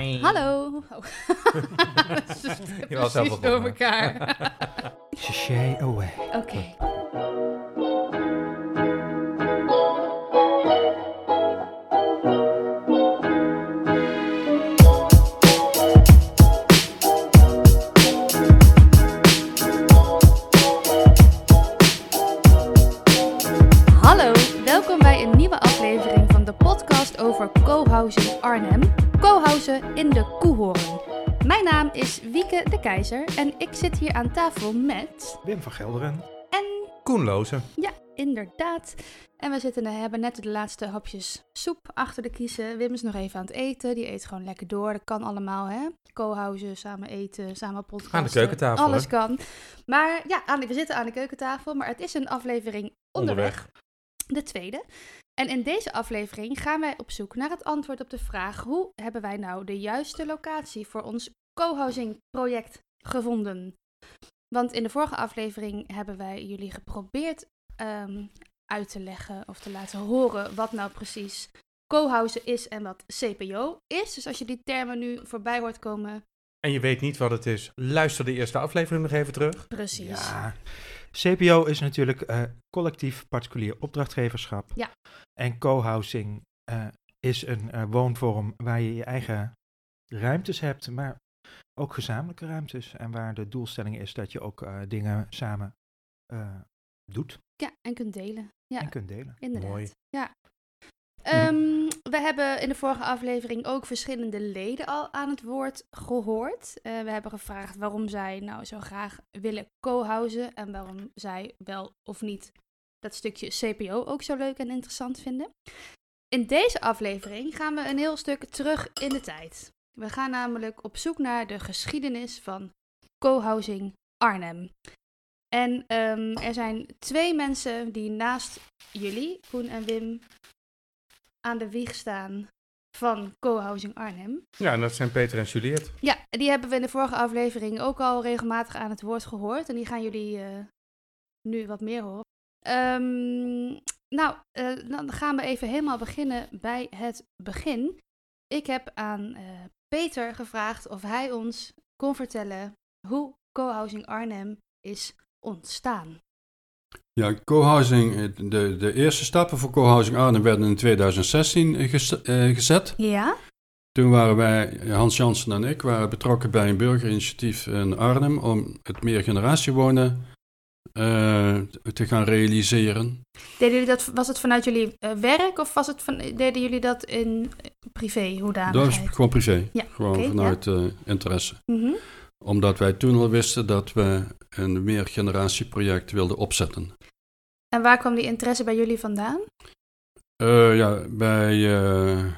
Hallo. Oh. Je was zelf precies door elkaar. Shay away. Oké. Hallo, Keizer en ik zit hier aan tafel met... Wim van Gelderen. En Koenlozen. ja, inderdaad. En we zitten, hebben net de laatste hapjes soep achter de kiezen. Wim is nog even aan het eten. Die eet gewoon lekker door. Dat kan allemaal, hè? Kohuizen, samen eten, samen podcasten. Aan de keukentafel, Alles hè? kan. Maar ja, aan, we zitten aan de keukentafel. Maar het is een aflevering onderweg. De tweede. En in deze aflevering gaan wij op zoek naar het antwoord op de vraag: hoe hebben wij nou de juiste locatie voor ons co-housing project gevonden? Want in de vorige aflevering hebben wij jullie geprobeerd ehm, uit te leggen of te laten horen wat nou precies co-housing is en wat CPO is. Dus als je die termen nu voorbij hoort komen, En je weet niet wat het is. Luister de eerste aflevering nog even terug. precies. Ja. CPO is natuurlijk eh, collectief particulier opdrachtgeverschap. Ja. En co-housing eh, is een eh, woonvorm waar je je eigen ruimtes hebt, maar ook gezamenlijke ruimtes. En waar de doelstelling is dat je ook eh, dingen samen eh, doet Ja, en kunt delen. Ja. en kunt delen. Inderdaad. Mooi. Ja. Ehm, we hebben in de vorige aflevering ook verschillende leden al aan het woord gehoord. Eh, we hebben gevraagd waarom zij nou zo graag willen co-housen en waarom zij wel of niet dat stukje CPO ook zo leuk en interessant vinden. In deze aflevering gaan we een heel stuk terug in de tijd. We gaan namelijk op zoek naar de geschiedenis van co-housing Arnhem. En ehm, er zijn twee mensen die naast jullie, Koen en Wim, aan de wieg staan van Co-housing Arnhem. Ja, en dat zijn Peter en Juliet. Ja, die hebben we in de vorige aflevering ook al regelmatig aan het woord gehoord. En die gaan jullie eh, nu wat meer horen. Ehm, nou, eh, dan gaan we even helemaal beginnen bij het begin. Ik heb aan eh, Peter gevraagd of hij ons kon vertellen hoe Co-housing Arnhem is ontstaan. Ja, co-housing, eh, de, de eerste stappen voor co-housing Arnhem werden in 2016 ges- eh, gezet. Ja? Toen waren wij, Hans Jansen en ik, waren betrokken bij een burgerinitiatief in Arnhem om het meergeneratiewonen eh te gaan realiseren. Deden jullie dat, was het vanuit jullie eh, werk of was het van, deden jullie dat in privé Dat hoedanigheid? is gewoon privé, Ja, gewoon vanuit eh, interesse. Mhm. Omdat wij toen al wisten dat we een meergeneratieproject wilden opzetten. En waar kwam die interesse bij jullie vandaan? Eh, ja, bij eh,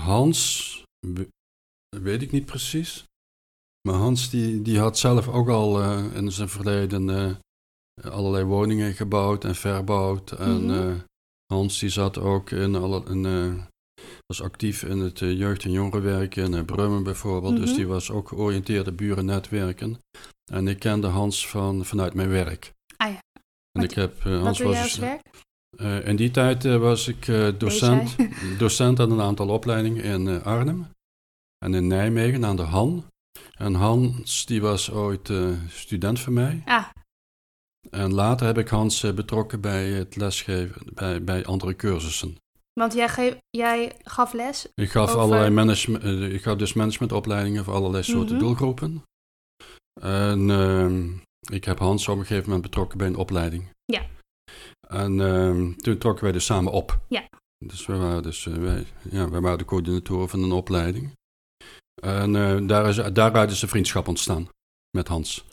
Hans, we- weet ik niet precies. Maar Hans die, die had zelf ook al in zijn verleden allerlei woningen gebouwd en verbouwd. En Mhm. Hans die zat ook in alle, in, was actief in het eh, jeugd- en jongerenwerk in Brummen bijvoorbeeld. Dus Mhm. die was ook georiënteerd op burennetwerken. En ik kende Hans van, vanuit mijn werk. Ah ja. En Wat- ik heb, Hans doe was jij dus, als werk? eh, in die tijd was ik docent, docent aan een aantal opleidingen in Arnhem en in Nijmegen aan de Han. En Hans die was ooit student van mij. Ah, En later heb ik Hans betrokken bij het lesgeven, bij, bij andere cursussen. Want jij, ge- jij gaf les. Ik gaf, Over- allerlei management, eh, ik gaf dus managementopleidingen voor allerlei soorten Mhm. doelgroepen. En ehm, ik heb Hans op een gegeven moment betrokken bij een opleiding. Ja. En ehm, toen trokken wij dus samen op. Ja. Dus we waren, dus, eh, wij, ja, wij waren de coördinatoren van een opleiding. En eh, daar is, daaruit is de vriendschap ontstaan met Hans.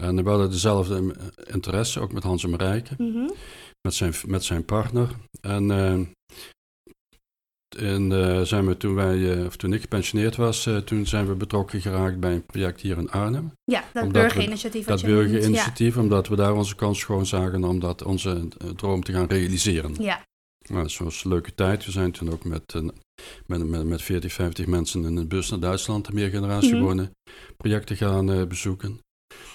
En we hadden dezelfde interesse, ook met Hans en Marijke Mhm. Met zijn, met zijn partner. En, eh, en eh, zijn we toen wij, eh, of toen ik gepensioneerd was, toen zijn we betrokken geraakt bij een project hier in Arnhem. Ja, dat burgerinitiatief. Dat burgerinitiatief, omdat we daar onze kans gewoon zagen om dat, onze droom te gaan realiseren. Ja. Nou, dat was een leuke tijd. We zijn toen ook met, met, met, met 40, 50 mensen in een bus naar Duitsland, de meergeneratie Mhm. wonen, projecten gaan bezoeken.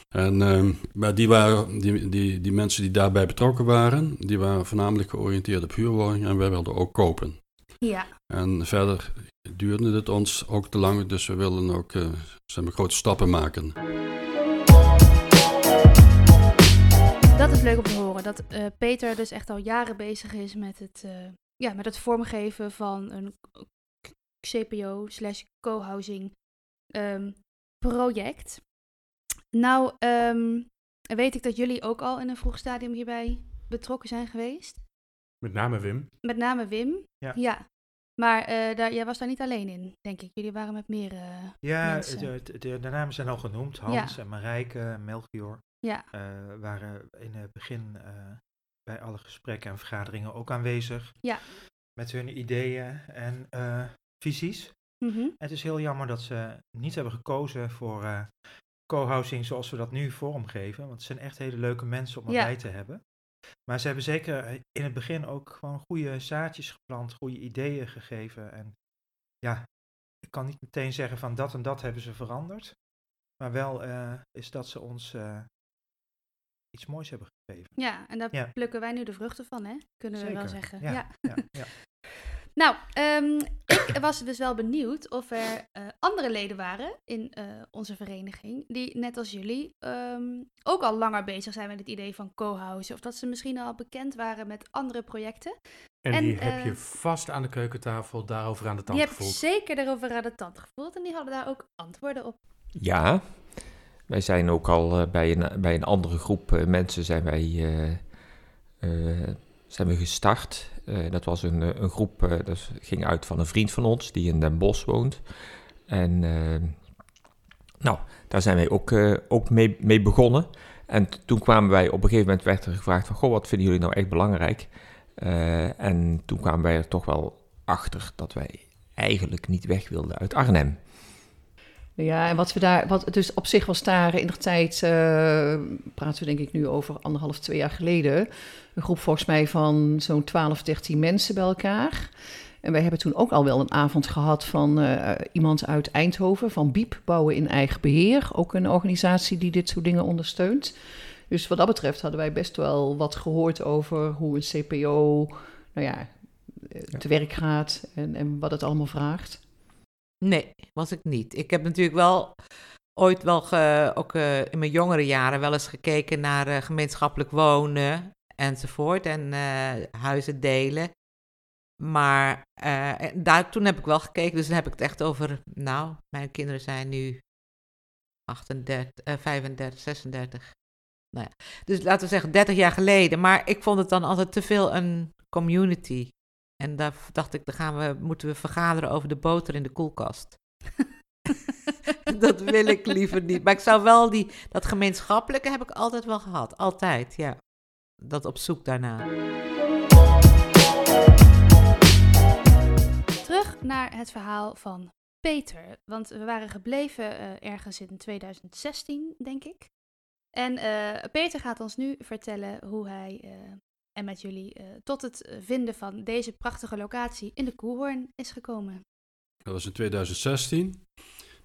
En, ehm, maar die, waren, die, die, die mensen die daarbij betrokken waren, die waren voornamelijk georiënteerd op huurwoningen en wij wilden ook kopen. Ja. En verder duurde het ons ook te lang. Dus we willen ook uh, zeg maar, grote stappen maken. Dat is leuk om te horen. Dat uh, Peter dus echt al jaren bezig is met het, uh, ja, met het vormgeven van een CPO slash co-housing um, project. Nou, um, weet ik dat jullie ook al in een vroeg stadium hierbij betrokken zijn geweest. Met name Wim. Met name Wim. Ja. ja. Maar uh, daar, jij was daar niet alleen in, denk ik. Jullie waren met meer uh, ja, mensen. De, de, de, de, namen zijn al genoemd. Hans ja. en Marijke, Melchior. Ja. Uh, waren in het begin bij alle gesprekken en vergaderingen ook aanwezig. Ja. Met hun ideeën en visies. Mm -hmm. Het is heel jammer dat ze niet hebben gekozen voor co-housing zoals we dat nu vormgeven. Want het zijn echt hele leuke mensen om erbij ja. te hebben. Maar ze hebben zeker in het begin ook gewoon goede zaadjes geplant, goede ideeën gegeven. En ja, ik kan niet meteen zeggen van dat en dat hebben ze veranderd. Maar wel uh, is dat ze ons uh, iets moois hebben gegeven. Ja, en daar ja. plukken wij nu de vruchten van, hè? Kunnen zeker. we wel zeggen. Ja, ja. ja, ja. nou, um, ik was dus wel benieuwd of er uh, andere leden waren in uh, onze vereniging die net als jullie um, ook al langer bezig zijn met het idee van co-housing. Of dat ze misschien al bekend waren met andere projecten. En, En, die heb eh, je vast aan de keukentafel daarover aan de tand Die heb ik gevoeld. zeker daarover aan de tand gevoeld en die hadden daar ook antwoorden op. Ja, wij zijn ook al uh, bij, een, bij een andere groep uh, mensen zijn wij, uh, zijn we gestart. dat was een, een groep, dat ging uit van een vriend van ons die in Den Bosch woont. En nou, daar zijn wij ook, ook mee, mee begonnen. En toen kwamen wij, op een gegeven moment werd er gevraagd van, goh, wat vinden jullie nou echt belangrijk? en toen kwamen wij er toch wel achter dat wij eigenlijk niet weg wilden uit Arnhem. Ja, en wat we daar, wat dus op zich was daar in de tijd, uh, praten we denk ik nu over anderhalf, twee jaar geleden, een groep volgens mij van zo'n 12, 13 mensen bij elkaar. En wij hebben toen ook al wel een avond gehad van uh, iemand uit Eindhoven, van BIEP, Bouwen in Eigen Beheer. Ook een organisatie die dit soort dingen ondersteunt. Dus wat dat betreft hadden wij best wel wat gehoord over hoe een CPO, nou ja, te werk gaat en, en wat het allemaal vraagt. Nee, was ik niet. Ik heb natuurlijk wel ooit wel ook uh, in mijn jongere jaren wel eens gekeken naar uh, gemeenschappelijk wonen enzovoort en uh, huizen delen. Maar daar, toen heb ik wel gekeken, dus dan heb ik het echt over, nou, mijn kinderen zijn nu 38, 35, 36. Nou ja, dus laten we zeggen 30 jaar geleden. Maar ik vond het dan altijd te veel een community. En daar dacht ik, dan gaan we, moeten we vergaderen over de boter in de koelkast. dat wil ik liever niet. Maar ik zou wel die, dat gemeenschappelijke heb ik altijd wel gehad. Altijd, ja. Dat op zoek daarna. Terug naar het verhaal van Peter. Want we waren gebleven uh, ergens in 2016, denk ik. En uh, Peter gaat ons nu vertellen hoe hij uh, en met jullie uh, tot het vinden van deze prachtige locatie in de Koehoorn is gekomen. Dat was in 2016.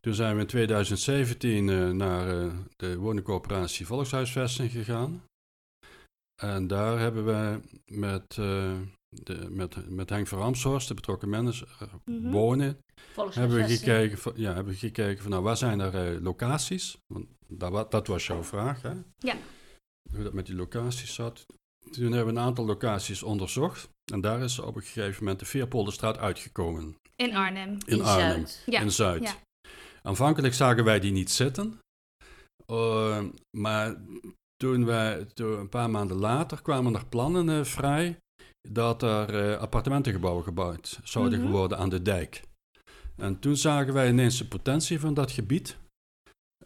Toen zijn we in 2017 uh, naar uh, de woningcoöperatie Volkshuisvesting gegaan. En daar hebben we met, de, met, met Henk van Ramshorst, de betrokken manager, mm-hmm. wonen, hebben we gekeken van, ja, hebben we gekeken van nou, waar zijn er locaties? Want dat, dat was jouw vraag, hè? Ja. Hoe dat met die locaties zat. Toen hebben we een aantal locaties onderzocht. En daar is op een gegeven moment de Veerpolderstraat uitgekomen. In Arnhem. In, in Arnhem. Zuid. Ja. In Zuid. Ja. Aanvankelijk zagen wij die niet zitten. Uh, maar toen wij, toen een paar maanden later kwamen er plannen uh, vrij dat er uh, appartementengebouwen gebouwd zouden Mhm. worden aan de dijk. En toen zagen wij ineens de potentie van dat gebied.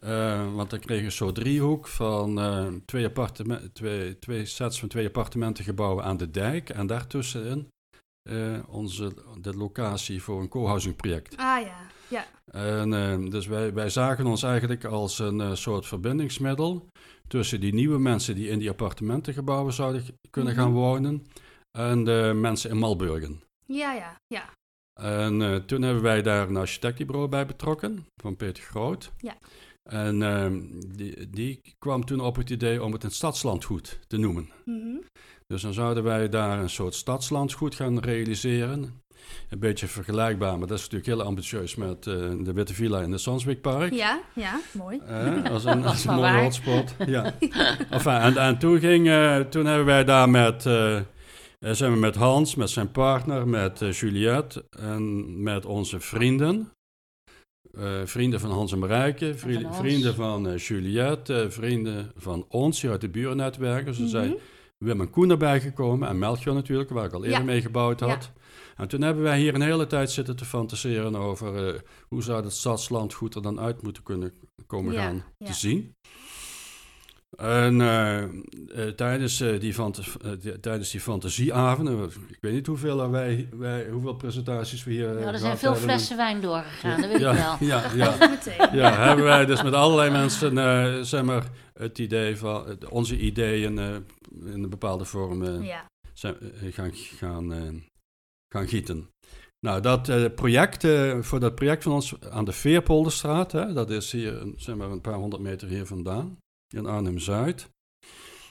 Uh, want dan kreeg je soort driehoek van uh, twee, twee, twee sets van twee appartementengebouwen aan de dijk. En daartussenin uh, onze, de locatie voor een co-housing project. Ah ja, ja. En, dus wij, wij zagen ons eigenlijk als een soort verbindingsmiddel tussen die nieuwe mensen die in die appartementengebouwen zouden kunnen Mhm. gaan wonen en de mensen in Malburgen. Ja, ja, ja. En uh, toen hebben wij daar een architectenbureau bij betrokken, van Peter Groot. Ja. En uh, die, die kwam toen op het idee om het een stadslandgoed te noemen. Mhm. Dus dan zouden wij daar een soort stadslandgoed gaan realiseren. Een beetje vergelijkbaar, maar dat is natuurlijk heel ambitieus met eh, de Witte Villa in het Sanswijkpark. Ja, ja, mooi. Eh, als een, als een mooie waar. hotspot. Ja. Enfin, en, en toen, ging, eh, toen hebben wij daar met, zijn we met Hans, met zijn partner, met Juliette en met onze vrienden. Eh, vrienden van Hans en Marijke, van vrienden van eh, Juliette, eh, vrienden van ons hier uit de burennetwerken. Dus er zijn Mhm. Wim en Koen erbij gekomen en Melchior natuurlijk, waar ik al eerder Ja. mee gebouwd had. En toen hebben wij hier een hele tijd zitten te fantaseren over eh, hoe zou het stadslandgoed er dan uit moeten kunnen komen gaan te zien. En eh, eh, tijdens, eh, die tijdens die fantasieavonden, ik weet niet hoeveel, wij, wij, hoeveel presentaties we hier... Ja, er zijn veel hebben. flessen wijn doorgegaan, dat weet ja, ik wel. Ja, Dat ja, meteen. ja, hebben wij dus met allerlei mensen, eh, zeg maar, het idee van, onze ideeën eh, in een bepaalde vorm eh, Ja. zijn, gaan, gaan, eh, gaan gieten. Nou, dat eh, project, eh, voor dat project van ons aan de Veerpolderstraat, hè, dat is hier zeg maar, een paar honderd meter hier vandaan, in Arnhem-Zuid.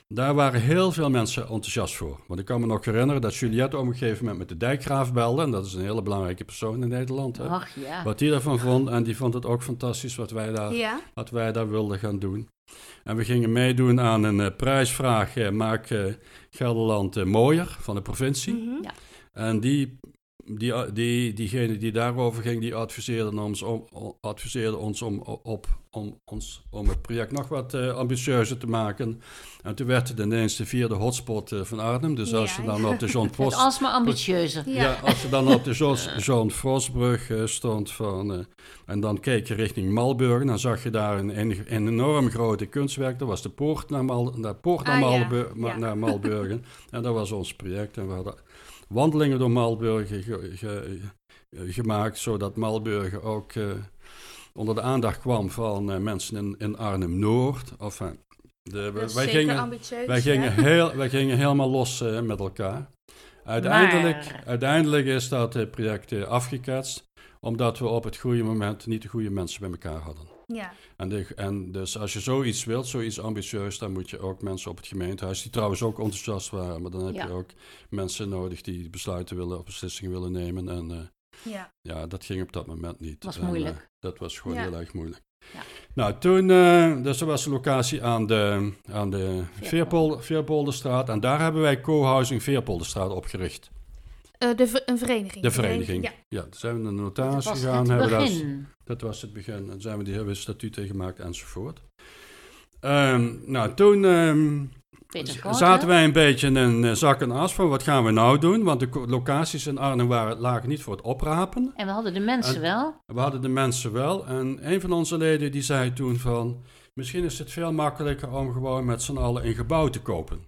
Daar waren heel veel mensen enthousiast voor. Want ik kan me nog herinneren dat Juliette op een gegeven moment met de dijkgraaf belde. En dat is een hele belangrijke persoon in Nederland. Hè. Ach ja. Wat die daarvan vond. En die vond het ook fantastisch wat wij daar Ja. wat wij daar wilden gaan doen. En we gingen meedoen aan een eh, prijsvraag eh, Maak eh, Gelderland mooier van de provincie. Mhm. Ja. En die, die, die, diegene die daarover ging, die adviseerde ons om, adviseerde ons om, op, om, ons, om het project nog wat eh, ambitieuzer te maken. En toen werd het ineens de vierde hotspot eh, van Arnhem. Dus als je dan ja. op de John Het Post... alsmaar ambitieuzer. Ja. Ja. als je dan op de John, John Frostbrug eh, stond van, eh, en dan keek je richting Malburgen, dan zag je daar een, een, een enorm grote kunstwerk. Dat was de poort naar, Mal, de poort naar, Ah, naar Malburgen. en dat was ons project. En we hadden wandelingen door Malburgen ge- ge- gemaakt, zodat Malburgen ook eh, onder de aandacht kwam van eh, mensen in, in Arnhem-Noord. Enfin, de, wij zeker gingen, ambitieus. wij gingen, heel, wij gingen helemaal los eh, met elkaar. Uiteindelijk, Maar- uiteindelijk is dat eh, project eh, afgeketst, omdat we op het goede moment niet de goede mensen bij elkaar hadden. Ja. En, de, en dus als je zoiets wilt, zoiets ambitieus, dan moet je ook mensen op het gemeentehuis, die trouwens ook enthousiast waren, maar dan heb Ja. je ook mensen nodig die besluiten willen of beslissingen willen nemen. En eh, Ja. ja, dat ging op dat moment niet. Was En, eh, moeilijk. dat was gewoon Ja. heel erg moeilijk. Ja. Nou, toen, eh, dus er was een locatie aan de, aan de Veerpol, Veerpolderstraat. En daar hebben wij Co-housing Veerpolderstraat opgericht. Eh, de, een vereniging. De vereniging. Ja. Ja, toen zijn we naar de Dat notaris gegaan. het hebben begin. dat was het begin. En zijn we die hebben we statuten gemaakt enzovoort. Ehm, nou, toen ehm, zaten wij een beetje in een eh, zak en as van wat gaan we nou doen? Want de locaties in Arnhem waren, lagen niet voor het oprapen. En we hadden de mensen En- wel. We hadden de mensen wel. En een van onze leden die zei toen van... Misschien is het veel makkelijker om gewoon met z'n allen een gebouw te kopen.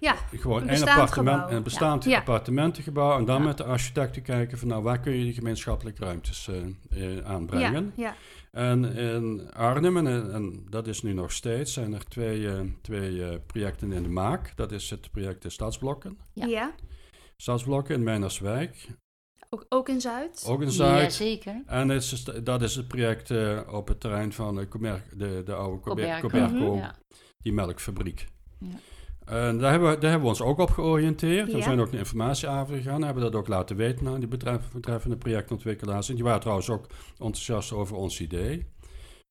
Ja, Gewoon een appartement, gebouw. een bestaand Ja. appartementengebouw. En dan Ja. met de architect te kijken van nou, waar kun je die gemeenschappelijke ruimtes eh, eh, aanbrengen. Ja. ja. En in Arnhem, en, en dat is nu nog steeds, zijn er twee, eh, twee eh, projecten in de maak. Dat is het project de Stadsblokken. Ja. Ja. Stadsblokken in Meinerswijk, Ook, ook in Zuid. ook in Zuid. Jazeker. En het is, dat is het project eh, op het terrein van de, de, de oude Cober- Coberco. Ja. die melkfabriek. Ja. En daar hebben, we, daar hebben we ons ook op georiënteerd. We zijn ook naar informatieavond gegaan, hebben dat ook laten weten aan die betreffende projectontwikkelaars. En die waren trouwens ook enthousiast over ons idee.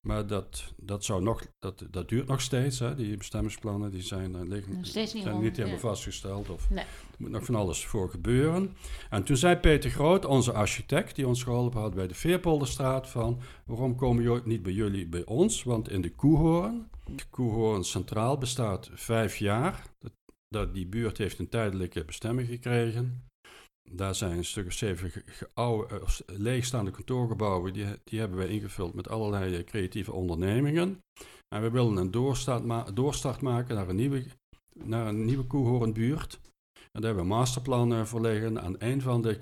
Maar dat, dat, zou nog, dat, dat duurt nog steeds. Hè. Die bestemmingsplannen die zijn, eh, liggen, Nog steeds niet zijn rond, niet helemaal ja. vastgesteld. Of Nee. er moet nog van alles voor gebeuren. En toen zei Peter Groot, onze architect, die ons geholpen had bij de Veerpolderstraat, van waarom komen jullie niet bij jullie, bij ons? Want in de Koehoorn, Koehoorn Centraal bestaat vijf jaar. Dat, die buurt heeft een tijdelijke bestemming gekregen. Daar zijn een stuk of zeven oude, eh, leegstaande kantoorgebouwen. Die, die hebben wij ingevuld met allerlei eh, creatieve ondernemingen. En we willen een doorstart, doorstart maken naar een nieuwe, naar een nieuwe. En daar hebben we een masterplan eh, voor liggen. En een van de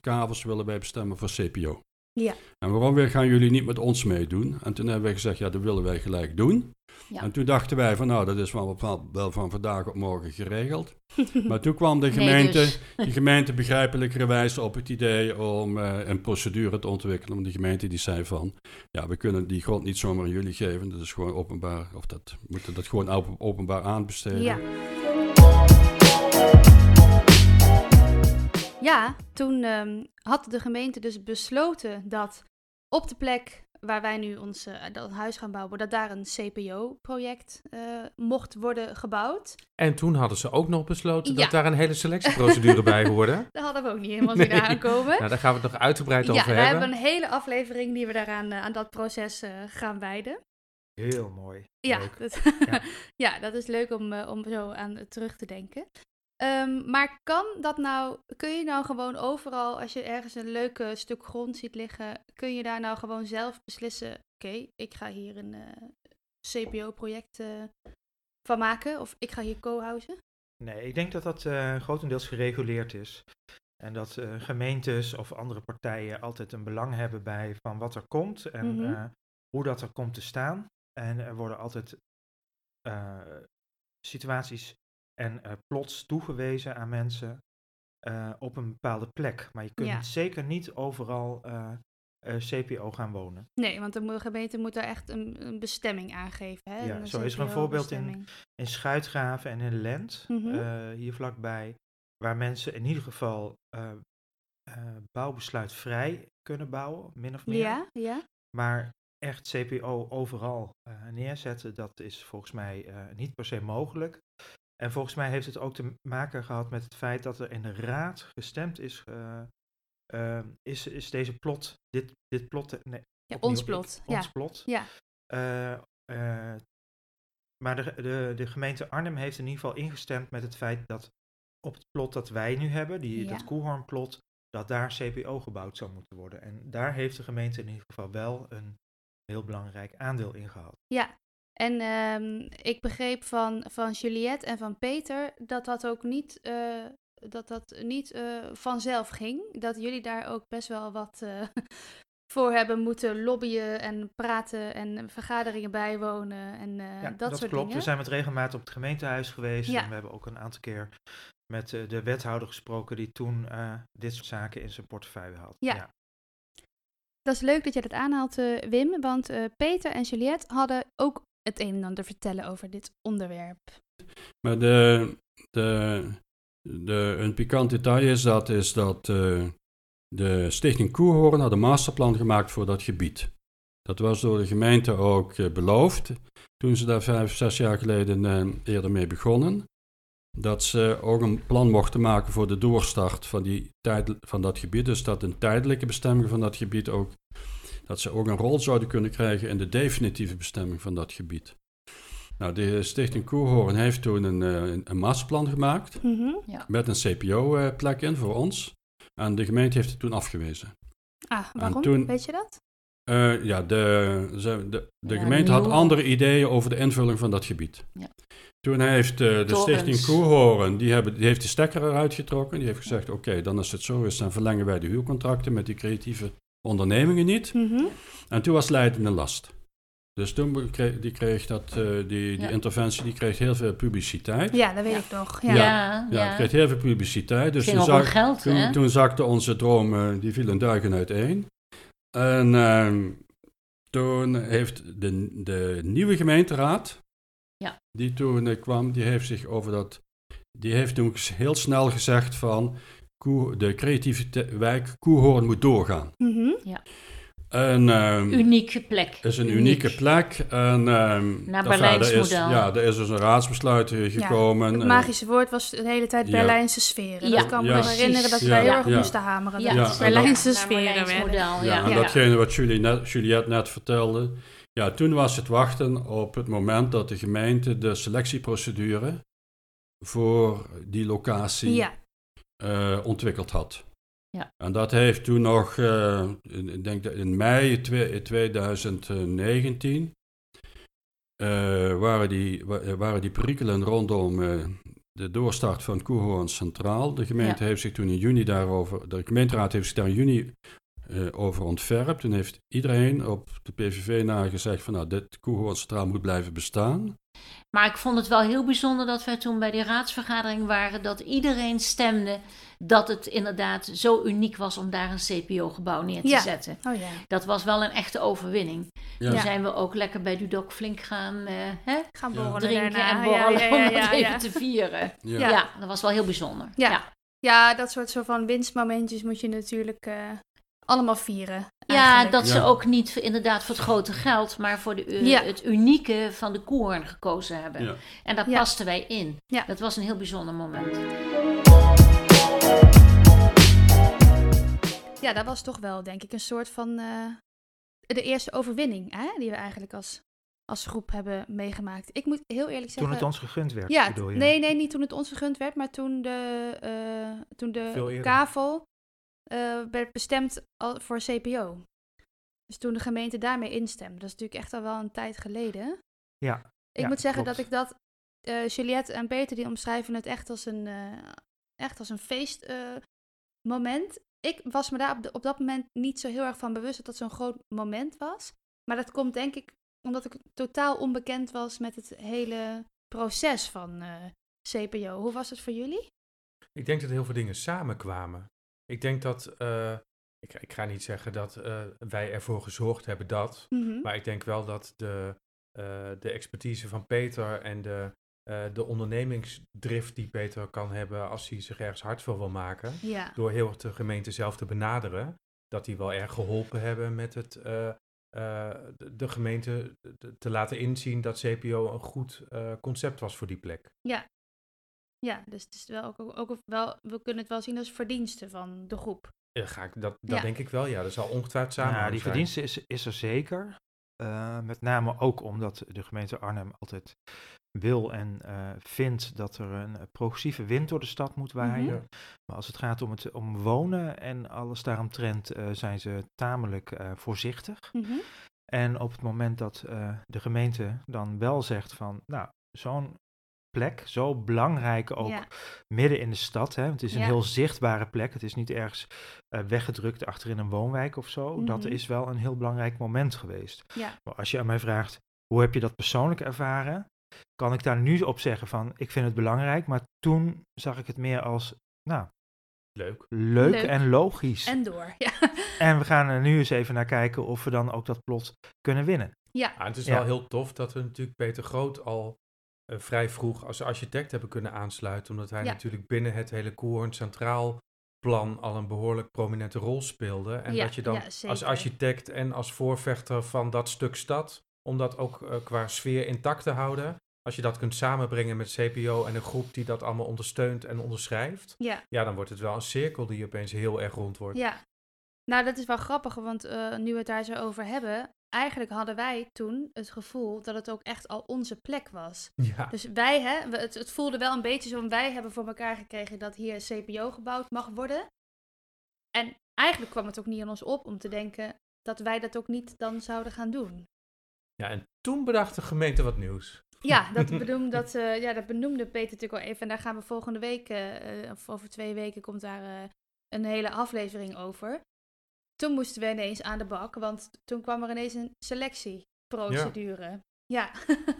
kavels willen wij bestemmen voor CPO. Ja. En waarom weer gaan jullie niet met ons meedoen? En toen hebben wij gezegd, ja, dat willen wij gelijk doen. Ja. En toen dachten wij van, nou, dat is wel, wel, van vandaag op morgen geregeld. Maar toen kwam de Nee, gemeente, dus- de gemeente begrijpelijkerwijs op het idee om eh, een procedure te ontwikkelen. Want de gemeente die zei van, ja, we kunnen die grond niet zomaar aan jullie geven. Dat is gewoon openbaar, of dat we moeten dat gewoon open- openbaar aanbesteden. Ja. Ja, toen ehm, had de gemeente dus besloten dat op de plek waar wij nu ons eh, dat huis gaan bouwen, dat daar een CPO-project eh, mocht worden gebouwd. En toen hadden ze ook nog besloten Ja. dat daar een hele selectieprocedure bij hoorde. Daar hadden we ook niet helemaal zien Nee. aankomen. Nou, daar gaan we het nog uitgebreid ja, over we hebben. hebben een hele aflevering die we daaraan eh, aan dat proces eh, gaan wijden. Heel mooi. Ja, dat, Ja. ja, dat is leuk om, om zo aan terug te denken. Ehm, maar kan dat nou, kun je nou gewoon overal, als je ergens een leuk eh, stuk grond ziet liggen, kun je daar nou gewoon zelf beslissen, oké, ik ga hier een eh, CPO-project eh, van maken, of ik ga hier co-housen? Nee, ik denk dat dat eh, grotendeels gereguleerd is. En dat gemeentes of andere partijen altijd een belang hebben bij van wat er komt en Mhm. hoe dat er komt te staan. En er worden altijd situaties en eh, plots toegewezen aan mensen eh, op een bepaalde plek. Maar je kunt Ja. zeker niet overal eh, CPO gaan wonen. Nee, want de gemeente moet daar echt een, een bestemming aangeven. Hè? Ja, een zo is er een voorbeeld in- in Schuitgraven en in Lent, Mhm. hier vlakbij, waar mensen in ieder geval bouwbesluitvrij kunnen bouwen, min of meer. Ja, ja. Maar echt CPO overal neerzetten, dat is volgens mij niet per se mogelijk. En volgens mij heeft het ook te maken gehad met het feit dat er in de raad gestemd is. eh, eh, is, is deze plot, dit, dit plot, nee, Ja, opnieuw, ons ik- plot, ons ja. plot. Ja. Eh, eh, maar de, de, de gemeente Arnhem heeft in ieder geval ingestemd met het feit dat op het plot dat wij nu hebben, die, Ja. dat Koelhoornplot, dat daar CPO gebouwd zou moeten worden. En daar heeft de gemeente in ieder geval wel een heel belangrijk aandeel in gehad. Ja, en ehm, ik begreep van, van Juliette en van Peter dat dat ook niet, eh, dat dat niet eh, vanzelf ging. Dat jullie daar ook best wel wat eh, voor hebben moeten lobbyen en praten en vergaderingen bijwonen en ja, dat, soort klopt. dingen. We zijn met regelmaat op het gemeentehuis geweest. Ja. En we hebben ook een aantal keer met de wethouder gesproken die toen dit soort zaken in zijn portefeuille had. Ja. Dat is leuk dat je dat aanhaalt, Wim, want Peter en Juliette hadden ook het een en ander vertellen over dit onderwerp. Maar de, de, de, een pikant detail is dat, is dat eh, de Stichting Koehoorn had een masterplan gemaakt voor dat gebied. Dat was door de gemeente ook eh, beloofd toen ze daar vijf, zes jaar geleden eh, eerder mee begonnen. Dat ze ook een plan mochten maken voor de doorstart van, die tijd, van dat gebied. Dus dat een tijdelijke bestemming van dat gebied ook, dat ze ook een rol zouden kunnen krijgen in de definitieve bestemming van dat gebied. Nou, de Stichting Koehoorn heeft toen een, eh, een, een masterplan gemaakt Mhm. met een CPO-plek in voor ons. En de gemeente heeft het toen afgewezen. Ah, waarom? toen- Weet je dat? Eh, ja, de, ze- de, de Ja, gemeente had andere ideeën over de invulling van dat gebied. Ja. Toen heeft eh, de Torens. Stichting Koehoorn, die, hebben, die heeft de stekker eruit getrokken. Die heeft gezegd, oké, dan als het zo is, dan verlengen wij de huurcontracten met die creatieve ondernemingen niet. Mhm. En toen was Leiden een last. Dus toen kreeg, die kreeg dat, eh, die, die Ja. interventie die kreeg heel veel publiciteit. Ja, dat weet Ja. ik nog. Ja, Ja. ja. Ja, het kreeg heel veel publiciteit. Dus toen, geld, toen, hè? toen zakte onze droom, eh, die viel in duigen uiteen. En ehm, toen heeft de, de nieuwe gemeenteraad, Ja. die toen eh, kwam, die heeft zich over dat, die heeft toen heel snel gezegd van, Koe, de creatieve wijk Koehoorn moet doorgaan. Mhm. En ehm, Unieke plek. is een Uniek. unieke plek. En, ehm, Naar enfin, Berlijns er is, model. Ja, er is dus een raadsbesluit eh, gekomen. Het magische woord was de hele tijd ja. Berlijnse sferen. Ja, Dat kan me ja. nog herinneren dat wij Ja, heel erg ja. moesten hameren. Ja, dat Ja, dat- Berlijnse naar sferen model, Ja, ja. en Ja. datgene wat Julie net, Juliette net vertelde. Ja, toen was het wachten op het moment dat de gemeente de selectieprocedure voor die locatie Ja, eh, ontwikkeld had. Ja. En dat heeft toen nog, in- ik denk dat in mei twe- 2019, eh, waren, die, wa- waren die perikelen rondom de doorstart van Koehoorn Centraal. De gemeente Ja. heeft zich toen in juni daarover, de gemeenteraad heeft zich daar in juni over ontferpt. Toen heeft iedereen op de PVV na gezegd van nou, dit Koehoorn Centraal moet blijven bestaan. Maar ik vond het wel heel bijzonder dat wij toen bij die raadsvergadering waren, dat iedereen stemde dat het inderdaad zo uniek was om daar een CPO-gebouw neer te Ja. zetten. oh ja. Dat was wel een echte overwinning. Ja. Toen zijn we ook lekker bij Dudok flink gaan eh, hè, Gaan borrelen drinken daarna. en borrelen Ja, ja, om ja, even te vieren. Ja. Ja. dat was wel heel bijzonder. Ja. Ja. Ja, dat soort zo van winstmomentjes moet je natuurlijk eh, allemaal vieren. Ja, dat ze ook niet voor- inderdaad voor het grote geld, maar voor de, Ja. het unieke van de koorn gekozen hebben. Ja. En daar Ja. pasten wij in. Ja. Dat was een heel bijzonder moment. Ja, dat was toch wel, denk ik, een soort van eh, de eerste overwinning hè, die we eigenlijk als, als groep hebben meegemaakt. Ik moet heel eerlijk zeggen... Toen het ons gegund werd, Ja, bedoel je? nee, nee, niet toen het ons vergund werd, maar toen de, eh, toen de kavel eh, werd bestemd al voor CPO. Dus toen de gemeente daarmee instemde. Dat is natuurlijk echt al wel een tijd geleden. Ja, Ik ja, moet zeggen klopt. dat ik dat, eh Juliette en Peter, die omschrijven het echt als een, eh, echt als een feestmoment. moment. ik was me daar op, de- op dat moment niet zo heel erg van bewust dat dat zo'n groot moment was. Maar dat komt denk ik omdat ik totaal onbekend was met het hele proces van eh, CPO. Hoe was het voor jullie? Ik denk dat heel veel dingen samenkwamen. Ik denk dat, eh, ik, ik ga niet zeggen dat eh, wij ervoor gezorgd hebben dat, Mhm. maar ik denk wel dat de, eh, de expertise van Peter en de, de ondernemingsdrift die Peter kan hebben als hij zich ergens hard voor wil maken, Ja, door heel erg de gemeente zelf te benaderen, dat die wel erg geholpen hebben met het, de, gemeente te- te laten inzien dat CPO een goed concept was voor die plek. ja dus het is wel ook, ook wel, we kunnen het wel zien als verdienste van de groep. Ja, ga ik, dat dat Ja. denk ik wel, ja. Dat zal ongetwijfeld samen Ja, die verdienste is, is er zeker. Eh, met name ook omdat de gemeente Arnhem altijd wil en eh, vindt dat er een eh, progressieve wind door de stad moet waaien. Mhm. Ja. Maar als het gaat om het om wonen en alles daaromtrent, eh zijn ze tamelijk eh, voorzichtig. Mhm. En op het moment dat eh, de gemeente dan wel zegt van, nou, zo'n plek, zo belangrijk ook Ja. midden in de stad, hè, want het is een Ja. heel zichtbare plek, het is niet ergens eh, weggedrukt achterin een woonwijk of zo. Dat Mhm. is wel een heel belangrijk moment geweest. Ja. Maar als je aan mij vraagt, hoe heb je dat persoonlijk ervaren? Kan ik daar nu op zeggen van, ik vind het belangrijk, maar toen zag ik het meer als, nou, Leuk. leuk, Leuk. en logisch. En, En door. Ja. we gaan er nu eens even naar kijken of we dan ook dat plot kunnen winnen. ja. Ja, het is Ja. wel heel tof dat we natuurlijk Peter Groot al vrij vroeg als architect hebben kunnen aansluiten. Omdat hij Ja. natuurlijk binnen het hele Koerhoorn Centraal plan al een behoorlijk prominente rol speelde. En Ja, dat je dan ja, als architect en als voorvechter van dat stuk stad, om dat ook eh, qua sfeer intact te houden. Als je dat kunt samenbrengen met CPO en een groep die dat allemaal ondersteunt en onderschrijft. ja. Ja, dan wordt het wel een cirkel die opeens heel erg rond wordt. Ja, nou dat is wel grappig, want eh, nu we het daar zo over hebben, eigenlijk hadden wij toen het gevoel dat het ook echt al onze plek was. Ja. Dus wij, hè, het, het voelde wel een beetje zo, wij hebben voor elkaar gekregen dat hier CPO gebouwd mag worden. En eigenlijk kwam het ook niet aan ons op om te denken dat wij dat ook niet dan zouden gaan doen. ja, en toen bedacht de gemeente wat nieuws. Ja, dat, benoemde, dat, eh, ja, dat benoemde Peter natuurlijk al even. En daar gaan we volgende week, eh, eh, of over twee weken, komt daar een hele aflevering over. Toen moesten we ineens aan de bak, want toen kwam er ineens een selectieprocedure. Ja.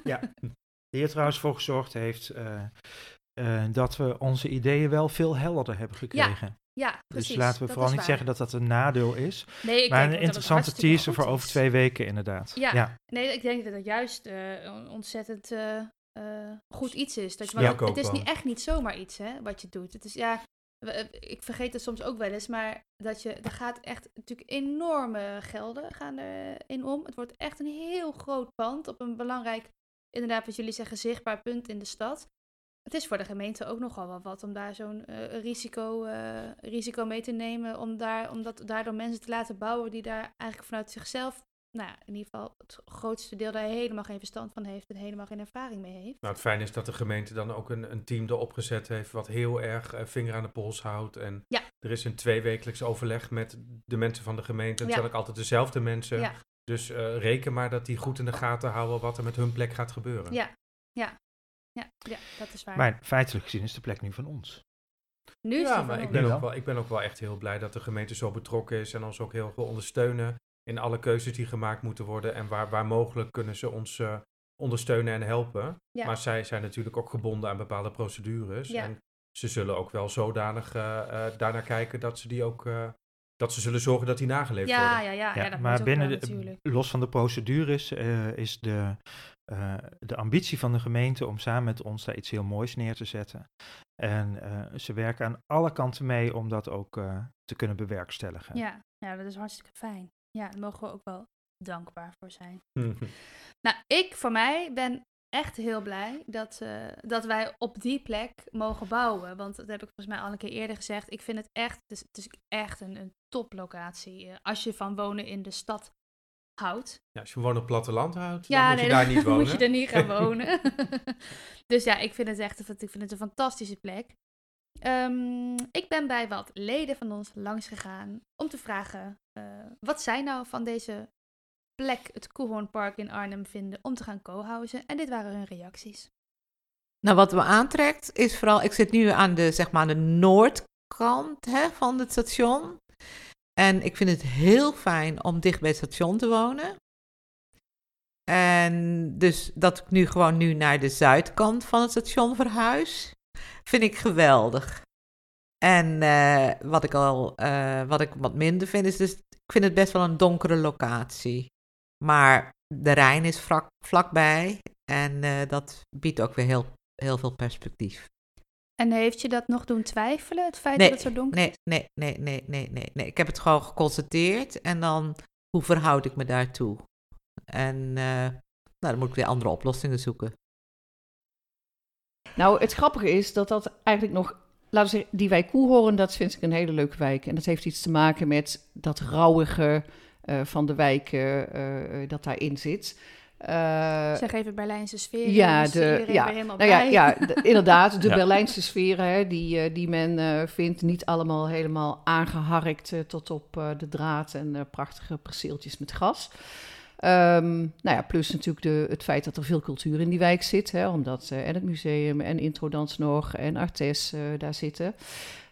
Ja. Die er trouwens voor gezorgd heeft eh, eh, dat we onze ideeën wel veel helderder hebben gekregen. Ja, precies. dus laten we dat vooral niet waar. zeggen dat dat een nadeel is. Nee, ik maar denk een dat interessante teaser voor over twee weken inderdaad. Ja. Nee, ik denk dat het juist eh, een ontzettend eh, eh, goed iets is. Dat je, Ja, het, het is niet, echt niet zomaar iets hè, wat je doet. Het is, ja, ik vergeet het soms ook wel eens, maar dat je, er gaat echt natuurlijk enorme gelden gaan er in om. Het wordt echt een heel groot pand op een belangrijk, inderdaad wat jullie zeggen, zichtbaar punt in de stad. Het is voor de gemeente ook nogal wel wat om daar zo'n eh, risico, eh, risico mee te nemen. Om, daar, om daardoor mensen te laten bouwen die daar eigenlijk vanuit zichzelf, nou ja, in ieder geval het grootste deel daar helemaal geen verstand van heeft en helemaal geen ervaring mee heeft. Nou, het fijne is dat de gemeente dan ook een, een team erop gezet heeft wat heel erg eh, vinger aan de pols houdt. En Ja. er is een tweewekelijks overleg met de mensen van de gemeente. Het Ja. zijn ook altijd dezelfde mensen. Ja, Dus eh, reken maar dat die goed in de gaten houden wat er met hun plek gaat gebeuren. ja, ja, ja, ja, dat is waar. Maar feitelijk gezien is de plek nu van ons. nu is ja, maar ik ben, ook wel. wel, ik ben ook wel echt heel blij dat de gemeente zo betrokken is en ons ook heel veel ondersteunen in alle keuzes die gemaakt moeten worden. En waar, waar mogelijk kunnen ze ons eh, ondersteunen en helpen. Ja. Maar zij zijn natuurlijk ook gebonden aan bepaalde procedures. Ja. En ze zullen ook wel zodanig eh, eh, daarnaar kijken dat ze die ook eh, dat ze zullen zorgen dat die nageleefd ja, worden. ja, ja, ja, Ja, dat maar binnen wel de, natuurlijk. los van de procedures eh, is de eh, de ambitie van de gemeente om samen met ons daar iets heel moois neer te zetten. En eh, ze werken aan alle kanten mee om dat ook eh, te kunnen bewerkstelligen. Ja, ja, dat is hartstikke fijn. Ja, daar mogen we ook wel dankbaar voor zijn. Nou, ik voor mij ben echt heel blij dat, eh, dat wij op die plek mogen bouwen. Want dat heb ik volgens mij al een keer eerder gezegd. Ik vind het echt, het is, het is echt een, een toplocatie. eh, als je van wonen in de stad houdt. Ja, als je gewoon op het platteland houdt, dan moet nee, je daar niet wonen. moet je er niet gaan wonen. dus ja, ik vind het echt een, ik vind het een fantastische plek. Ehm, ik ben bij wat leden van ons langs gegaan om te vragen wat zij nou van deze plek, het Koehoornpark in Arnhem, vinden om te gaan co-housen. En dit waren hun reacties. Nou, wat me aantrekt is vooral, ik zit nu aan de, zeg maar, de noordkant hè, van het station. En ik vind het heel fijn om dicht bij het station te wonen. En dus dat ik nu gewoon nu naar de zuidkant van het station verhuis, vind ik geweldig. En eh, wat ik al, eh, wat ik wat minder vind, is dus, ik vind het best wel een donkere locatie. Maar de Rijn is vlak, vlakbij en eh, dat biedt ook weer heel, heel veel perspectief. En heeft je dat nog doen twijfelen, het feit Nee, dat het zo donker Nee, nee, nee, nee, nee, nee, nee. Ik heb het gewoon geconstateerd en dan, hoe verhoud ik me daartoe? En eh, nou, dan moet ik weer andere oplossingen zoeken. Nou, het grappige is dat dat eigenlijk nog, laten we zeggen, die wijk Koehoorn, dat vind ik een hele leuke wijk. En dat heeft iets te maken met dat rauwige eh, van de wijk eh, eh, dat daarin zit. Eh, Zeg even Berlijnse sfeer. ja, dus de- iedereen ja. nou ja, ja de- inderdaad, de Ja. Berlijnse sferen hè, die, die men eh, vindt, niet allemaal helemaal aangeharkt eh, tot op eh, de draad en eh, prachtige perceeltjes met gras. Ehm, nou ja, plus natuurlijk de, het feit dat er veel cultuur in die wijk zit, hè, omdat eh, en het museum en Introdans nog en Artes eh, daar zitten.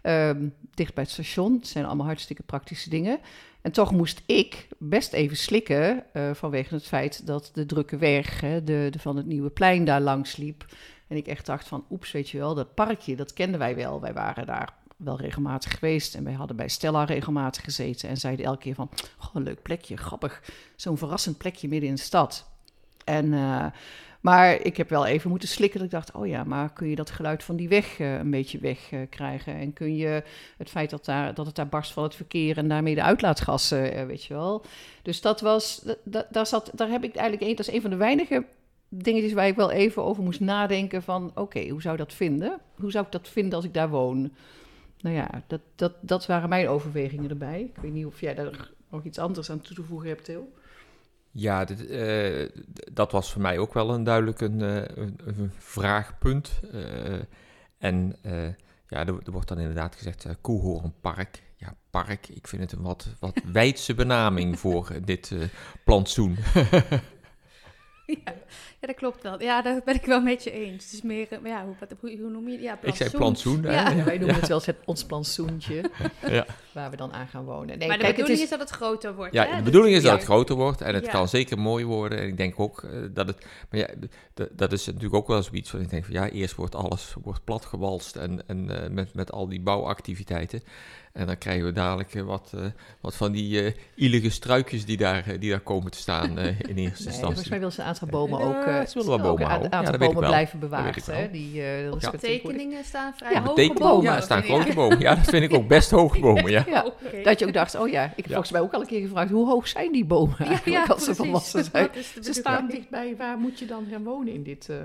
Ehm, dicht bij het station, het zijn allemaal hartstikke praktische dingen. En toch moest ik best even slikken eh, vanwege het feit dat de drukke weg hè, de, de van het Nieuwe Plein daar langs liep. En ik echt dacht van, oeps, weet je wel, dat parkje, dat kenden wij wel. Wij waren daar wel regelmatig geweest en wij hadden bij Stella regelmatig gezeten. En zeiden elke keer van, goh, een leuk plekje, grappig. Zo'n verrassend plekje midden in de stad. En, eh, maar ik heb wel even moeten slikken. Dat ik dacht, oh ja, maar kun je dat geluid van die weg eh, een beetje wegkrijgen? krijgen en kun je het feit dat, daar, dat het daar barst van het verkeer en daarmee de uitlaatgassen, eh, weet je wel. Dus dat was, da- da- daar, zat, daar heb ik eigenlijk een, dat is een van de weinige dingetjes waar ik wel even over moest nadenken van, oké, hoe zou dat vinden? Hoe zou ik dat vinden als ik daar woon? Nou ja, dat, dat, dat waren mijn overwegingen erbij. Ik weet niet of jij daar nog iets anders aan toe te voegen hebt, Til. Ja, dit, eh, dat was voor mij ook wel een duidelijk een, eh, een, een vraagpunt. Eh, en ja, er, er wordt dan inderdaad gezegd Koehoornpark. Ja, park. Ik vind het een wat, wat wijdse benaming voor dit plantsoen. Ja, ja, dat klopt wel. Ja, daar ben ik wel met je eens. Het is meer, eh, maar ja, hoe, wat, hoe, hoe noem je het? Ja, Ik zei plantsoen. plantsoen. Ja. Ja, wij noemen het wel eens het, ons plantsoentje, Ja. waar we dan aan gaan wonen. Nee, maar de kijk, het bedoeling is, is, dat het groter wordt. Ja, hè? de bedoeling is ja. dat het groter wordt en het Ja. kan zeker mooi worden. En ik denk ook eh, dat het. Maar ja, dat is natuurlijk ook wel zoiets van. Ik denk van ja, eerst wordt alles wordt platgewalst en, en eh, met, met al die bouwactiviteiten. En dan krijgen we dadelijk eh, wat, eh, wat van die eh ielige struikjes die daar, die daar komen te staan eh, in eerste Nee, volgens instantie. mij wil ze een aantal bomen Ja, ook. eh, ze willen wel ook bomen een houden. Ja, aantal bomen wel. blijven bewaard. hè? wel. Die, eh, Ja. Tekeningen staan vrij Ja, hoge bomen. ja, er staan grote bomen. Ja, dat vind ik ook best hoge bomen. Ja. Ja, dat je ook dacht, oh ja, ik heb Ja. volgens mij ook al een keer gevraagd, hoe hoog zijn die bomen eigenlijk als ze precies. volwassen zijn? Ze staan dichtbij, waar moet je dan gaan wonen in dit eh,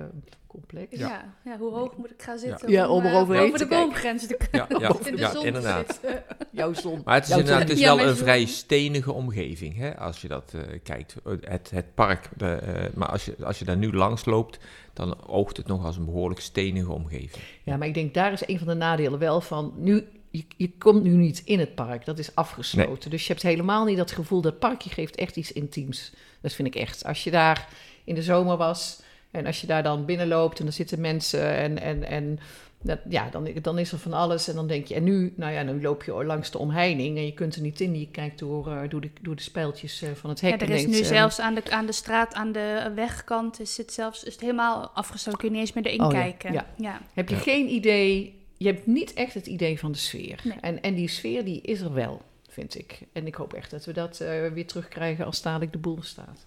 complex? Ja. Ja. hoe hoog moet ik gaan zitten Ja, om eh, eroverheen over te de boomgrens te Ja, ja, in de ja, zon te inderdaad. zitten. Jouw zon. Maar het is inderdaad het is wel een zon. vrij stenige omgeving, hè, als je dat eh, kijkt. Het, het park, de, eh, maar als je, als je daar nu langs loopt, dan oogt het nog als een behoorlijk stenige omgeving. Ja, maar ik denk daar is een van de nadelen wel van. Nu, je, je komt nu niet in het park, dat is afgesloten. Dus je hebt helemaal niet dat gevoel dat het parkje geeft echt iets intiems. Dat vind ik echt. Als je daar in de zomer was en als je daar dan binnenloopt en er zitten mensen en, en, en dat, ja, dan, dan is er van alles. En dan denk je, en nu, nou ja, nu loop je langs de omheining en je kunt er niet in. Je kijkt door, eh, door, de, door de spijltjes eh, van het hek. Ja, er is denkt, nu eh, zelfs aan de, aan de straat, aan de wegkant, is het zelfs is het helemaal afgesloten. Kun je niet eens meer erin Oh kijken. ja. ja. heb je Ja. geen idee, je hebt niet echt het idee van de sfeer. Nee. En, en die sfeer die is er wel, vind ik. En ik hoop echt dat we dat eh, weer terugkrijgen als dadelijk de boel staat.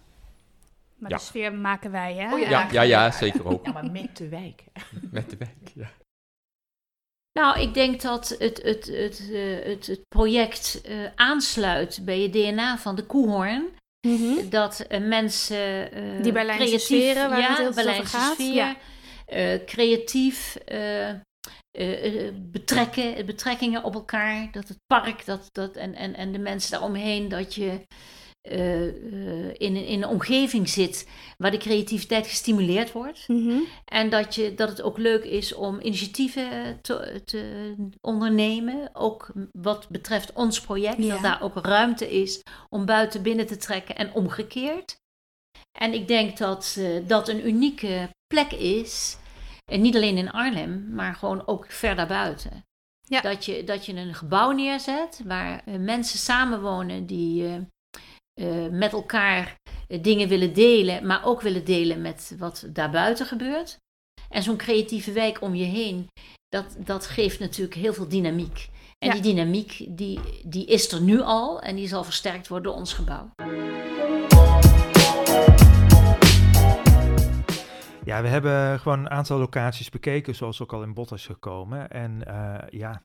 Maar Ja. de sfeer maken wij, hè? Oh ja. Ja, ja, ja, zeker ook. Ja, maar met de wijk. Met de wijk, ja. Nou, ik denk dat het, het, het, eh, het, het project eh, aansluit bij het DNA van de koehoorn. Mhm. Dat eh, mensen eh, Die Berlijnse creatief, sferen waar ja, het heel veel over Berlijnse gaat, sfeer, ja. eh, creatief eh, eh, eh, betrekken, betrekkingen op elkaar. Dat het park dat, dat, en, en, en de mensen daaromheen, dat je eh, eh, in, een- in een omgeving zit waar de creativiteit gestimuleerd wordt. Mhm. En dat, je, dat het ook leuk is om initiatieven eh, te, te ondernemen. Ook wat betreft ons project. Ja. Dat daar ook ruimte is om buiten binnen te trekken en omgekeerd. En ik denk dat dat een unieke plek is. En niet alleen in Arnhem, maar gewoon ook ver daarbuiten. Ja. Dat, je, dat je een gebouw neerzet waar mensen samenwonen die eh, met elkaar eh, dingen willen delen, maar ook willen delen met wat daarbuiten gebeurt. En zo'n creatieve wijk om je heen, dat, dat geeft natuurlijk heel veel dynamiek. En Ja. die dynamiek die, die is er nu al en die zal versterkt worden door ons gebouw. Ja, we hebben gewoon een aantal locaties bekeken, zoals ook al in bod is gekomen. En eh, ja,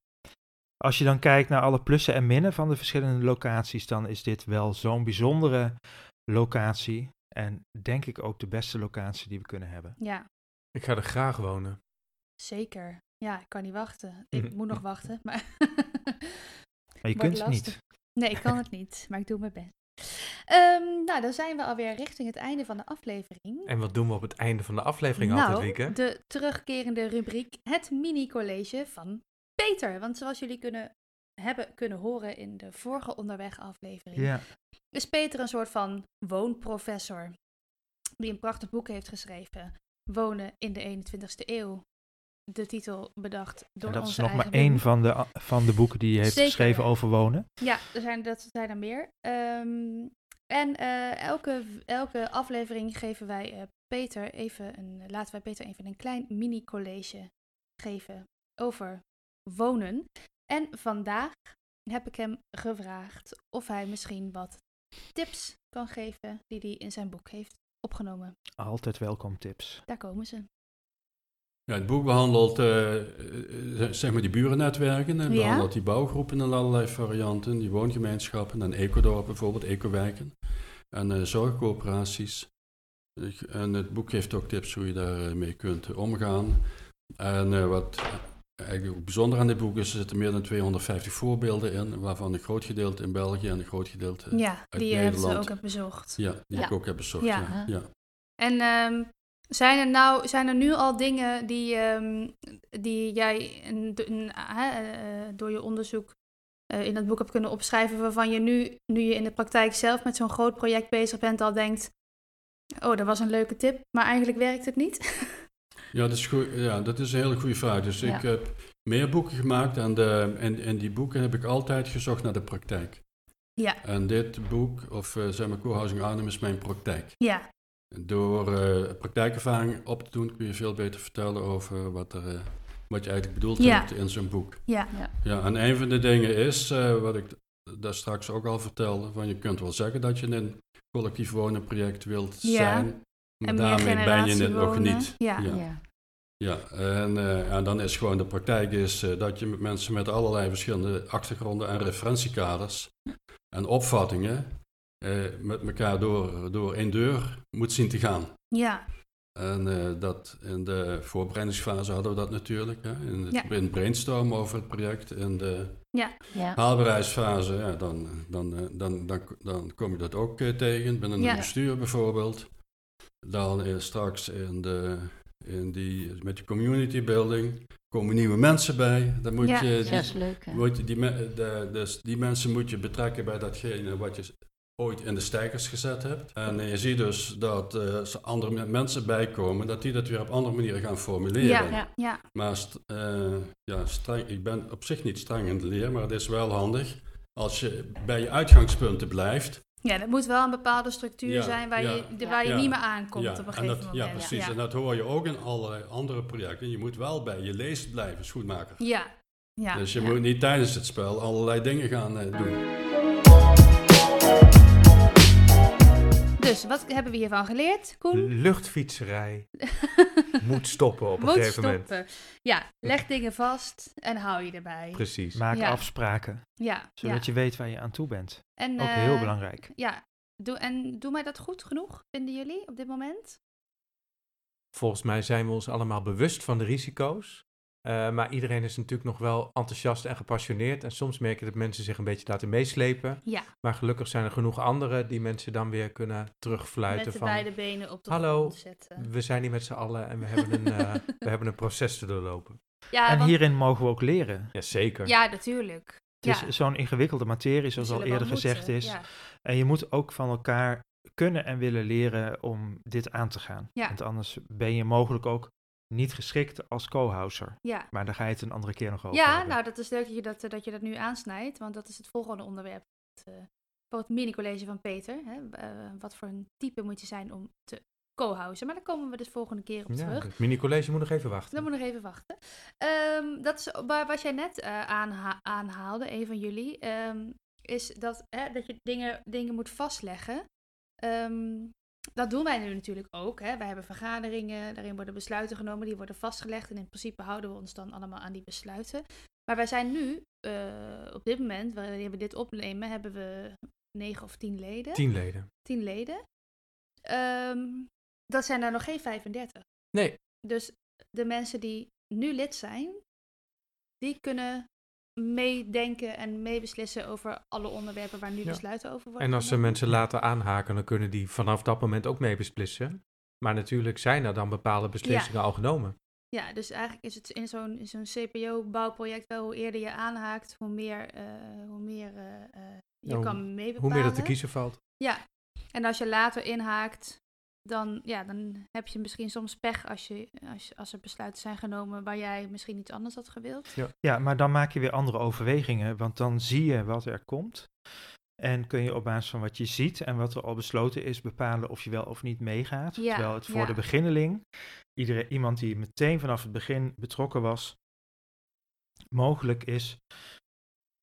als je dan kijkt naar alle plussen en minnen van de verschillende locaties, dan is dit wel zo'n bijzondere locatie. En denk ik ook de beste locatie die we kunnen hebben. Ja, Ik ga er graag wonen. zeker. Ja, ik kan niet wachten. Ik moet nog wachten, maar... Maar je kunt het niet. Nee, ik kan het niet, maar ik doe mijn best. Ehm, nou, dan zijn we alweer richting het einde van de aflevering. En wat doen we op het einde van de aflevering nou, altijd, Wieke? de terugkerende rubriek Het Mini-college van Peter. Want zoals jullie kunnen, hebben kunnen horen in de vorige onderweg-aflevering, Ja, is Peter een soort van woonprofessor. Die een prachtig boek heeft geschreven. Wonen in de 21ste eeuw. De titel bedacht door en dat onze is nog maar één van de, van de boeken die hij heeft Zeker, geschreven over wonen. Ja, er zijn, dat zijn er meer. Ehm, en eh, elke, elke aflevering geven wij eh, Peter even een, laten wij Peter even een klein mini-college geven over wonen. En vandaag heb ik hem gevraagd of hij misschien wat tips kan geven die hij in zijn boek heeft opgenomen. Altijd welkom tips. Daar komen ze. Ja, het boek behandelt eh, eh, zeg maar die burennetwerken. En Ja. behandelt die bouwgroepen in allerlei varianten. Die woongemeenschappen en ecodorpen bijvoorbeeld, ecowijken. En eh, zorgcoöperaties. En het boek geeft ook tips hoe je daarmee kunt eh, omgaan. En eh, wat eigenlijk ook bijzonder aan dit boek is, er zitten meer dan 250 voorbeelden in. Waarvan een groot gedeelte in België en een groot gedeelte... Ja, uit die hebben ze Nederland. ook bezocht. Ja, die Ja. ik ook heb bezocht. Ja. Ja. Ja. En ehm, zijn, er nou, zijn er nu al dingen die, ehm, die jij een- hè, eh, door je onderzoek eh, in dat boek hebt kunnen opschrijven, waarvan je nu, nu je in de praktijk zelf met zo'n groot project bezig bent, al denkt, oh, dat was een leuke tip, maar eigenlijk werkt het niet? Ja, dat is, goed, ja, dat is een hele goede vraag. Dus Ja. ik heb meer boeken gemaakt en, de, en, en die boeken heb ik altijd gezocht naar de praktijk. ja, En dit boek, of uh, zeg maar Co-housing Arnhem, is mijn praktijk. ja, Door eh, praktijkervaring op te doen kun je veel beter vertellen over wat, er, eh, wat je eigenlijk bedoeld Ja. hebt in zo'n boek. ja, Ja, en een van de dingen is, eh, wat ik daar straks ook al vertelde, van je kunt wel zeggen dat je een collectief wonen project wilt Ja. zijn, en daarmee ben je het nog niet. Ja, Ja. Ja. Ja, en, eh, en dan is gewoon de praktijk is, eh, dat je met mensen met allerlei verschillende achtergronden en referentiekaders en opvattingen eh, met elkaar door, door één deur moet zien te gaan. ja, En eh, dat in de voorbereidingsfase hadden we dat natuurlijk. Hè, in, het, Ja. in het brainstormen over het project. In de Ja. haalbaarheidsfase, ja, dan, dan, dan, dan, dan kom je dat ook tegen binnen Ja. het bestuur bijvoorbeeld. Dan eh, straks in de, in die, met de community building komen nieuwe mensen bij. Dan moet Ja. je, dat is leuk. hè? moet je die, de, dus die mensen moet je betrekken bij datgene wat je ooit in de stijgers gezet hebt. En eh, je ziet dus dat eh, als er andere me- mensen bijkomen, dat die dat weer op andere manieren gaan formuleren. ja, Ja. ja, Maar st- eh, ja, streng, ik ben op zich niet streng in de leer, maar het is wel handig als je bij je uitgangspunten blijft. Ja, dat moet wel een bepaalde structuur Ja, zijn waar ja, je, de- waar je niet meer aankomt ja, op een en gegeven dat, moment. ja, precies. En dat hoor je ook in allerlei andere projecten. Je moet wel bij je leest blijven, schoenmaker. Ja, ja. dus je moet niet tijdens het spel allerlei dingen gaan eh, doen. Dus, wat hebben we hiervan geleerd, Koen? Luchtfietserij moet stoppen op een Moet gegeven moment. stoppen. Ja, leg dingen vast en hou je erbij. Precies. Maak Ja. afspraken, Ja, zodat ja. je weet waar je aan toe bent. En, Ook eh, heel belangrijk. Ja, doe, en doen wij dat goed genoeg, vinden jullie, op dit moment? Volgens mij zijn we ons allemaal bewust van de risico's. Eh, maar iedereen is natuurlijk nog wel enthousiast en gepassioneerd. En soms merk je dat mensen zich een beetje laten meeslepen. Ja, Maar gelukkig zijn er genoeg anderen die mensen dan weer kunnen terugfluiten met de van... beide benen op de Hallo, grond zetten. We zijn hier met z'n allen en we hebben een, eh, we hebben een proces te doorlopen. Ja, en want- hierin mogen we ook leren. Jazeker. ja natuurlijk. Het Ja, is zo'n ingewikkelde materie, zoals al eerder gezegd is. Ja. En je moet ook van elkaar kunnen en willen leren om dit aan te gaan. Ja. Want anders ben je mogelijk ook niet geschikt als co-houser. Ja. Maar daar ga je het een andere keer nog over Ja, hebben. nou dat is leuk dat je dat, dat je dat nu aansnijdt, want dat is het volgende onderwerp. Het, eh, het mini-college van Peter. Hè? eh, wat voor een type moet je zijn om te co-housen. Maar daar komen we dus volgende keer op Ja, terug. het mini-college moet nog even wachten. Dan moet nog even wachten. Ehm, dat is waar, wat jij net eh, aanha- aanhaalde, een van jullie, ehm, is dat, hè, dat je dingen, dingen moet vastleggen. Ehm, dat doen wij nu natuurlijk ook. Hè. Wij hebben vergaderingen, daarin worden besluiten genomen, die worden vastgelegd. En in principe houden we ons dan allemaal aan die besluiten. Maar wij zijn nu, eh, op dit moment, wanneer we dit opnemen, hebben we negen of tien leden. Tien leden. Tien leden. Ehm, dat zijn er nog geen 35. Nee, Dus de mensen die nu lid zijn, die kunnen meedenken en meebeslissen over alle onderwerpen waar nu Ja. besluiten over worden. en als ze mensen later aanhaken, dan kunnen die vanaf dat moment ook mee beslissen. Maar natuurlijk zijn er dan bepaalde beslissingen al genomen. Ja, dus eigenlijk is het in zo'n CPO-bouwproject wel hoe eerder je aanhaakt, hoe meer, eh, hoe meer eh, eh, je Ja, kan meebepalen. Hoe meer er te kiezen valt. Ja, en als je later inhaakt, dan, ja, dan heb je misschien soms pech als, je, als, als er besluiten zijn genomen waar jij misschien iets anders had gewild. Ja, maar dan maak je weer andere overwegingen, want dan zie je wat er komt. En kun je op basis van wat je ziet en wat er al besloten is, bepalen of je wel of niet meegaat. Ja, Terwijl het voor ja. de beginneling, iedereen, iemand die meteen vanaf het begin betrokken was, mogelijk is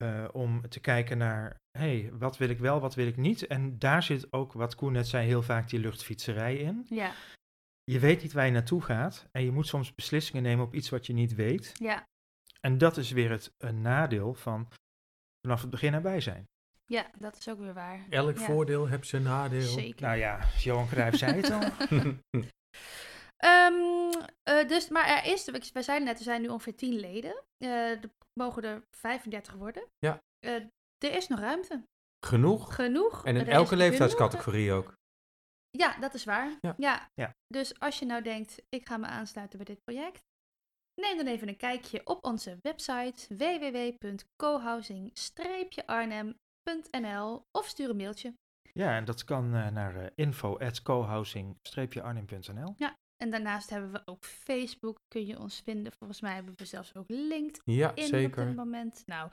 eh, om te kijken naar, hé, hey, wat wil ik wel, wat wil ik niet? En daar zit ook, wat Koen net zei, heel vaak die luchtfietserij in. Ja, Je weet niet waar je naartoe gaat en je moet soms beslissingen nemen op iets wat je niet weet. ja, En dat is weer het een nadeel van vanaf het begin erbij zijn. ja, dat is ook weer waar. Elk Ja. voordeel heeft zijn nadeel. Zeker. Nou ja, Johan Cruijff zei het al. Ehm, eh, dus, maar er is, wij zeiden net, er zijn nu ongeveer 10 leden. Eh, er mogen er 35 worden. Ja. Eh, er is nog ruimte. Genoeg. Genoeg. En in Er elke genoeg. leeftijdscategorie ook. Ja, dat is waar. Ja. Ja. Ja. Dus als je nou denkt, ik ga me aansluiten bij dit project, neem dan even een kijkje op onze website www.cohousing-arnhem.nl of stuur een mailtje. Ja, en dat kan eh, naar info.cohousing-arnhem.nl. En daarnaast hebben we ook Facebook, kun je ons vinden. Volgens mij hebben we zelfs ook LinkedIn Ja, op dit moment. Nou,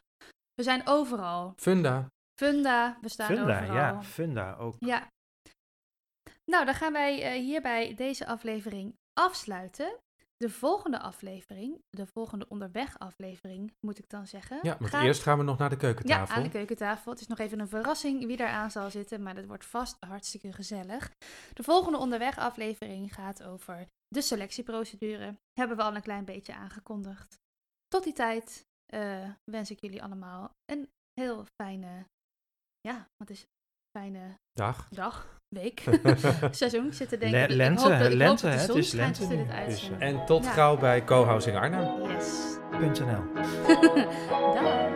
we zijn overal. Funda. Funda, we staan Funda, overal. ja, Funda ook. Ja. Nou, dan gaan wij eh, hierbij deze aflevering afsluiten. De volgende aflevering, de volgende onderweg aflevering, moet ik dan zeggen. Ja, gaat- eerst gaan we nog naar de Ja, keukentafel. aan de keukentafel. Het is nog even een verrassing wie daar aan zal zitten, maar dat wordt vast hartstikke gezellig. De volgende onderweg aflevering gaat over de selectieprocedure. Hebben we al een klein beetje aangekondigd. Tot die tijd eh, wens ik jullie allemaal een heel fijne, ja, wat is het? fijne Dag. dag, week, seizoen. Ik zit te denken. Le- ik hoop lente, dat- ik hoop lente, dat de hè, zon het is schijnt lente dit uitzenden. En tot Ja. gauw bij Co-housing Arnhem. Yes. .nl. Dag.